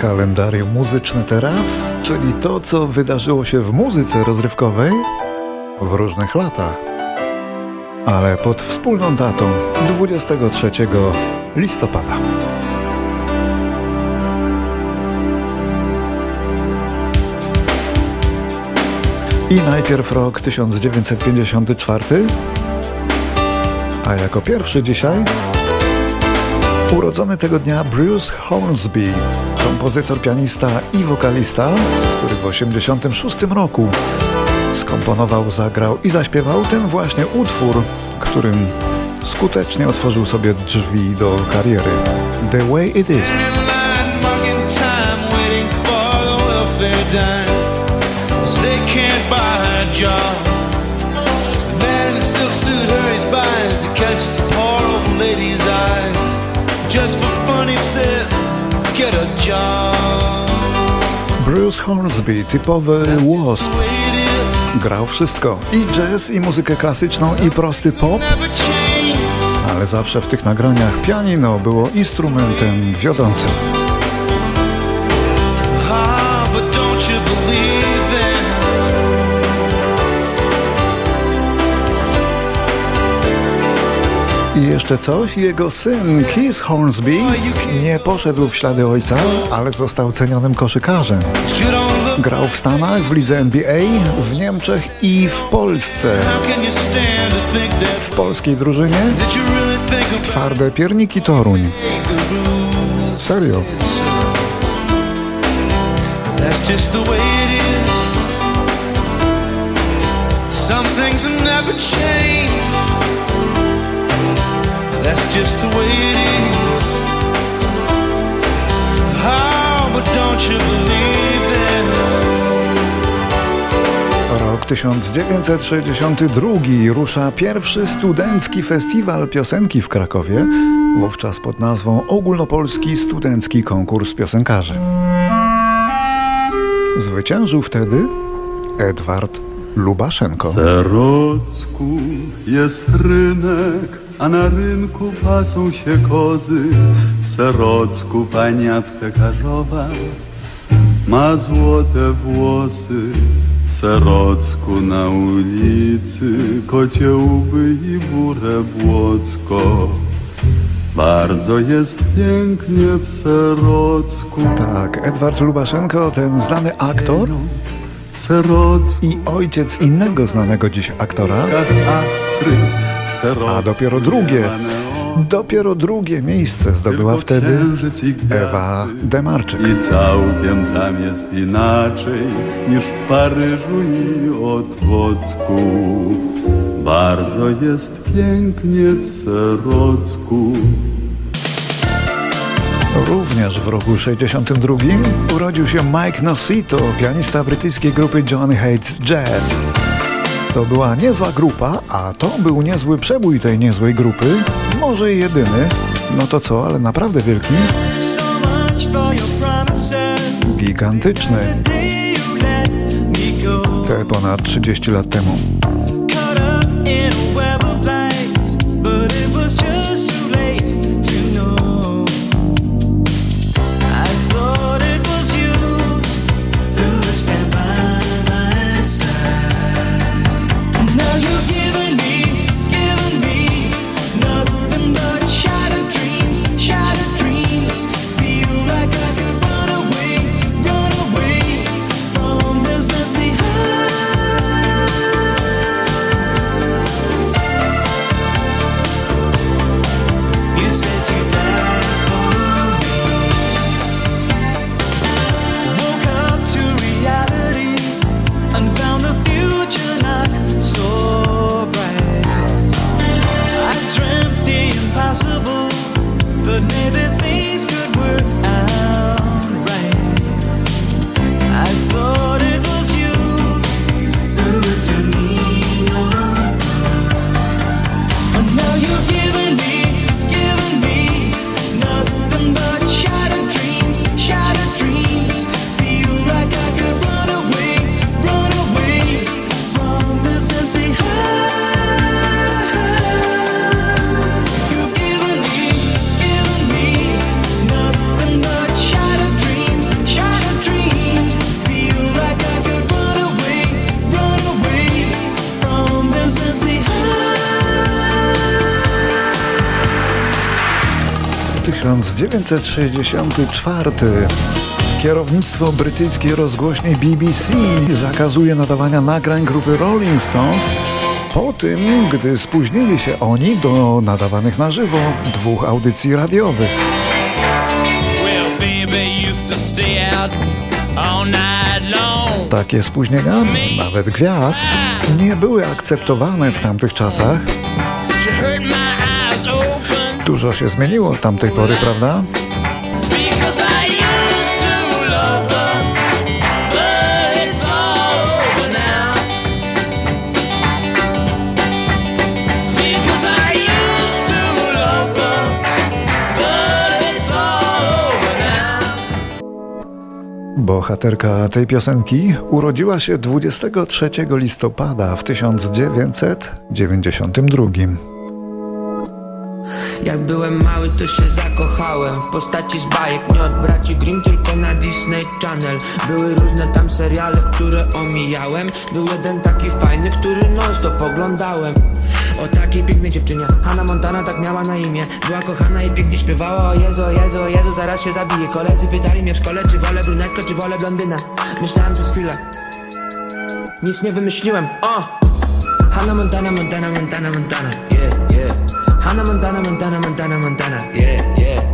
Kalendarium muzyczne teraz, czyli to, co wydarzyło się w muzyce rozrywkowej w różnych latach, ale pod wspólną datą 23 listopada. I najpierw rok 1954, a jako pierwszy dzisiaj urodzony tego dnia Bruce Hornsby, kompozytor, pianista i wokalista, który w 1986 roku skomponował, zagrał i zaśpiewał ten właśnie utwór, którym skutecznie otworzył sobie drzwi do kariery. The Way It Is. Bruce Hornsby, typowy wasp. Grał wszystko. I jazz, i muzykę klasyczną, i prosty pop. Ale zawsze w tych nagraniach pianino było instrumentem wiodącym. I jeszcze coś, jego syn Keith Hornsby nie poszedł w ślady ojca, ale został cenionym koszykarzem. Grał w Stanach, w lidze NBA, w Niemczech i w Polsce. W polskiej drużynie twarde pierniki Toruń. Serio. Some things have never changed That's just the way it is. Oh, but don't you believe it? Rok 1962 rusza pierwszy studencki festiwal piosenki w Krakowie, wówczas pod nazwą Ogólnopolski Studencki Konkurs Piosenkarzy. Zwyciężył wtedy Edward Lubaszenko. W Zarocku jest rynek a na rynku pasą się kozy. W Serocku pani aptekarzowa ma złote włosy. W Serocku na ulicy kocie łby i burę błocko. Bardzo jest pięknie w Serocku. Tak, Edward Lubaszenko, ten znany aktor i ojciec innego znanego dziś aktora. Astry a dopiero drugie, dopiero drugie miejsce zdobyła wtedy Ewa Demarczyk. I całkiem tam jest inaczej niż w Paryżu i Otwocku. Bardzo jest pięknie w Serocku. Również w roku 62 urodził się Mike Nosito, pianista brytyjskiej grupy Johnny Hates Jazz. To była niezła grupa, a to był niezły przebój tej niezłej grupy. Może jedyny, no to co, ale naprawdę wielki. Gigantyczny. Te ponad 30 lat temu. 1964. Kierownictwo brytyjskiej rozgłośni BBC zakazuje nadawania nagrań grupy Rolling Stones po tym, gdy spóźnili się oni do nadawanych na żywo dwóch audycji radiowych. Takie spóźnienia, nawet gwiazd, nie były akceptowane w tamtych czasach. Dużo się zmieniło od tamtej pory, prawda? Bohaterka tej piosenki urodziła się 23 listopada w 1992. Jak byłem mały, to się zakochałem. W postaci z bajek, nie od braci Grimm Tylko na Disney Channel. Były różne tam seriale, które omijałem. Był jeden taki fajny, który non stop oglądałem. O takiej pięknej dziewczynie Hanna Montana tak miała na imię. Była kochana i pięknie śpiewała. O Jezu, o Jezu, o Jezu, zaraz się zabije. Koledzy pytali mnie w szkole, czy wolę brunetkę, czy wolę blondynę. Myślałem przez chwilę Nic nie wymyśliłem, o! Hanna Montana, Montana, Montana, Montana. Yeah, yeah Hanna Montana, Montana, Montana, Montana Yeah, yeah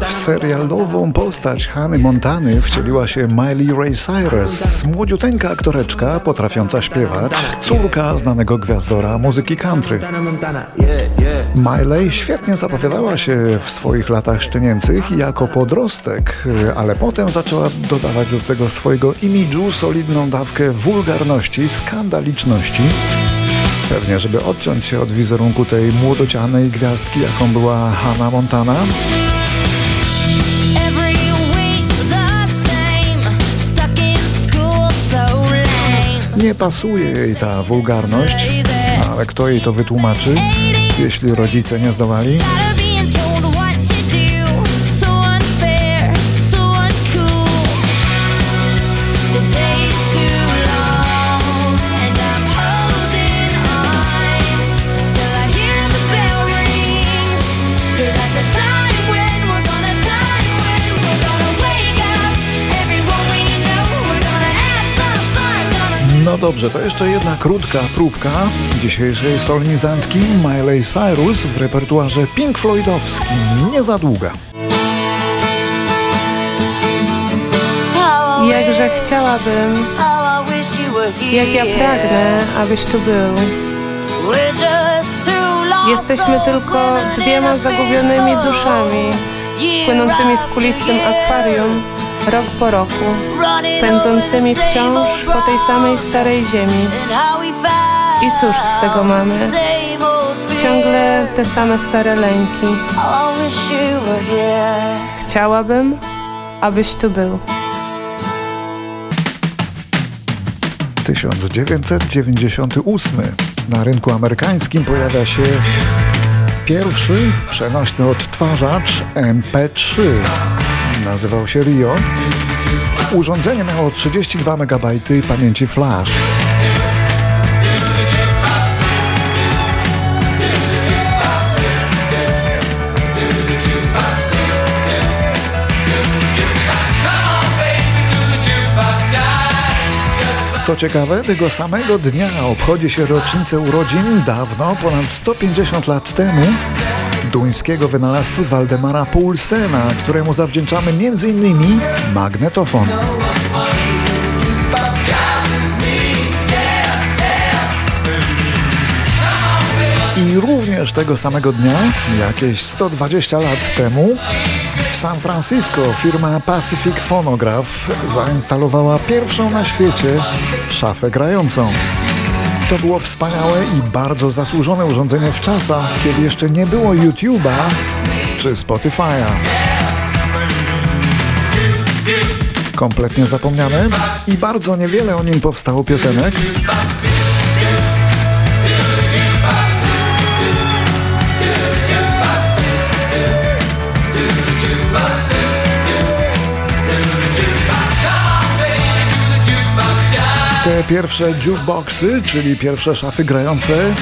w serialową postać Hany Montany wcieliła się Miley Ray Cyrus, młodziuteńka aktoreczka potrafiąca śpiewać, córka znanego gwiazdora muzyki country. Miley świetnie zapowiadała się w swoich latach szczenięcych jako podrostek, ale potem zaczęła dodawać do tego swojego imidżu solidną dawkę wulgarności, skandaliczności. Pewnie, żeby odciąć się od wizerunku tej młodocianej gwiazdki, jaką była Hannah Montana, Nie pasuje jej ta wulgarność, ale kto jej to wytłumaczy, jeśli rodzice nie zdołali? Dobrze, to jeszcze jedna krótka próbka dzisiejszej solenizantki Miley Cyrus w repertuarze Pink Floydowskim. Nie za długa. Jakże chciałabym, jak ja pragnę, abyś tu był. Jesteśmy tylko dwiema zagubionymi duszami, płynącymi w kulistym akwarium rok po roku, pędzącymi wciąż po tej samej starej ziemi. I cóż z tego mamy? Ciągle te same stare lęki. Chciałabym, abyś tu był. 1998 na rynku amerykańskim pojawia się pierwszy przenośny odtwarzacz MP3 nazywał się Rio. Urządzenie miało 32 MB pamięci flash. Co ciekawe, tego samego dnia obchodzi się rocznicę urodzin dawno, ponad 150 lat temu, duńskiego wynalazcy Waldemara Poulsena, któremu zawdzięczamy m.in. magnetofon. I również tego samego dnia, jakieś 120 lat temu, w San Francisco firma Pacific Phonograph zainstalowała pierwszą na świecie szafę grającą. To było wspaniałe i bardzo zasłużone urządzenie w czasach, kiedy jeszcze nie było YouTube'a czy Spotify'a. Kompletnie zapomniane i bardzo niewiele o nim powstało piosenek. Te pierwsze jukeboxy, czyli pierwsze szafy grające,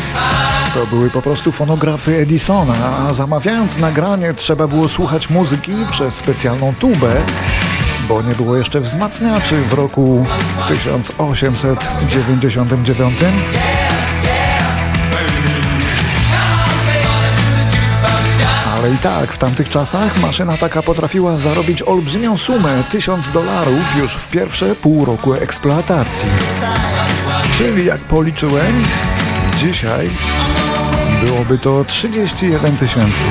To były po prostu fonografy Edisona, a zamawiając nagranie trzeba było słuchać muzyki przez specjalną tubę, bo nie było jeszcze wzmacniaczy w roku 1899. Ale i tak, w tamtych czasach maszyna taka potrafiła zarobić olbrzymią sumę 1000 dolarów już w pierwsze pół roku eksploatacji. Czyli jak policzyłem, dzisiaj byłoby to 31 tysięcy.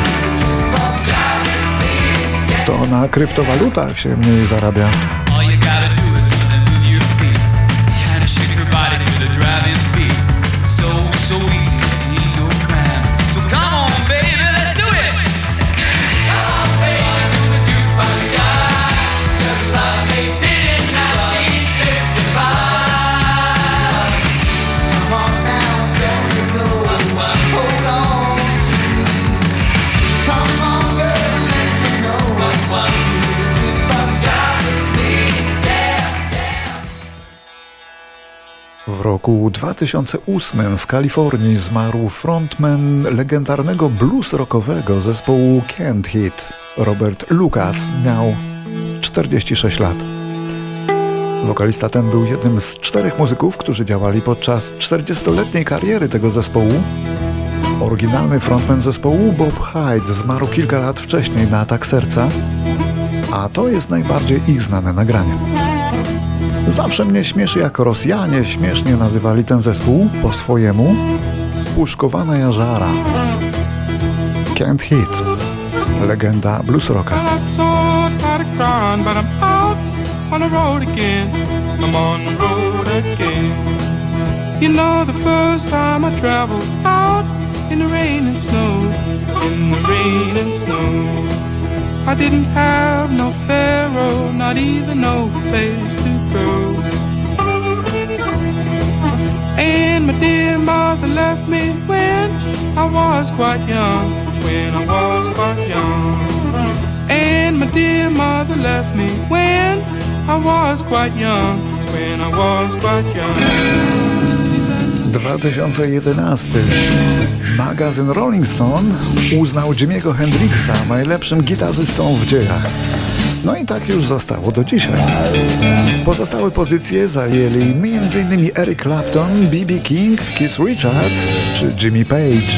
To na kryptowalutach się mniej zarabia. W roku 2008 w Kalifornii zmarł frontman legendarnego blues rockowego zespołu Can't Hit. Robert Lucas miał 46 lat. Wokalista ten był jednym z czterech muzyków, którzy działali podczas 40-letniej kariery tego zespołu. Oryginalny frontman zespołu Bob Hyde zmarł kilka lat wcześniej na atak serca, a to jest najbardziej ich znane nagranie. Zawsze mnie śmieszy, jak Rosjanie śmiesznie nazywali ten zespół po swojemu Puszkowana Jarzara. Can't Hit. Legenda blues rocka. You know the first time I traveled out in the rain and snow, in the rain and snow. I didn't have no pharaoh, not even no place to And my dear mother left me when I was quite young, when I was quite young. And my dear mother left me when I was quite young, when I was quite young. 2011 magazyn Rolling Stone uznał Jimmy'ego Hendrixa najlepszym gitarzystą w dziejach. No i tak już zostało do dzisiaj. Pozostałe pozycje zajęli m.in. Eric Clapton, B.B. King, Keith Richards czy Jimmy Page.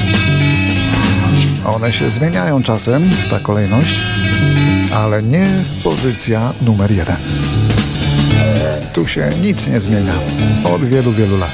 One się zmieniają czasem, ta kolejność, ale nie pozycja numer jeden. Tu się nic nie zmienia od wielu, wielu lat.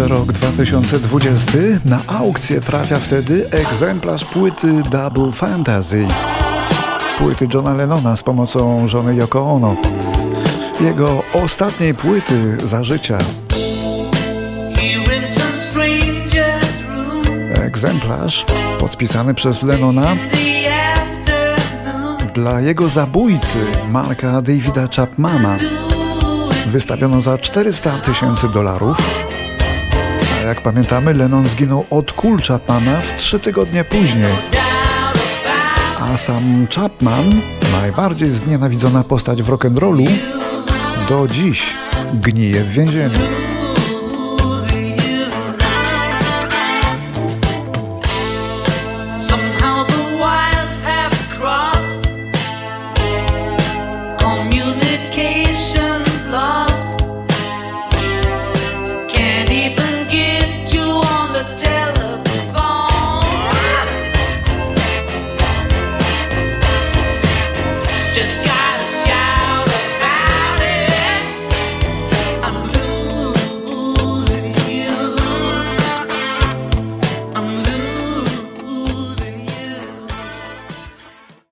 Jeszcze rok 2020. Na aukcję trafia wtedy egzemplarz płyty Double Fantasy. Płyty Johna Lennona z pomocą żony Yoko Ono. Jego ostatniej płyty za życia. Egzemplarz podpisany przez Lennona dla jego zabójcy Marka Davida Chapmana wystawiono za 400 tysięcy dolarów jak pamiętamy, Lennon zginął od kul Chapmana w trzy tygodnie później. A sam Chapman, najbardziej znienawidzona postać w rock'n'rollu, do dziś gnije w więzieniu.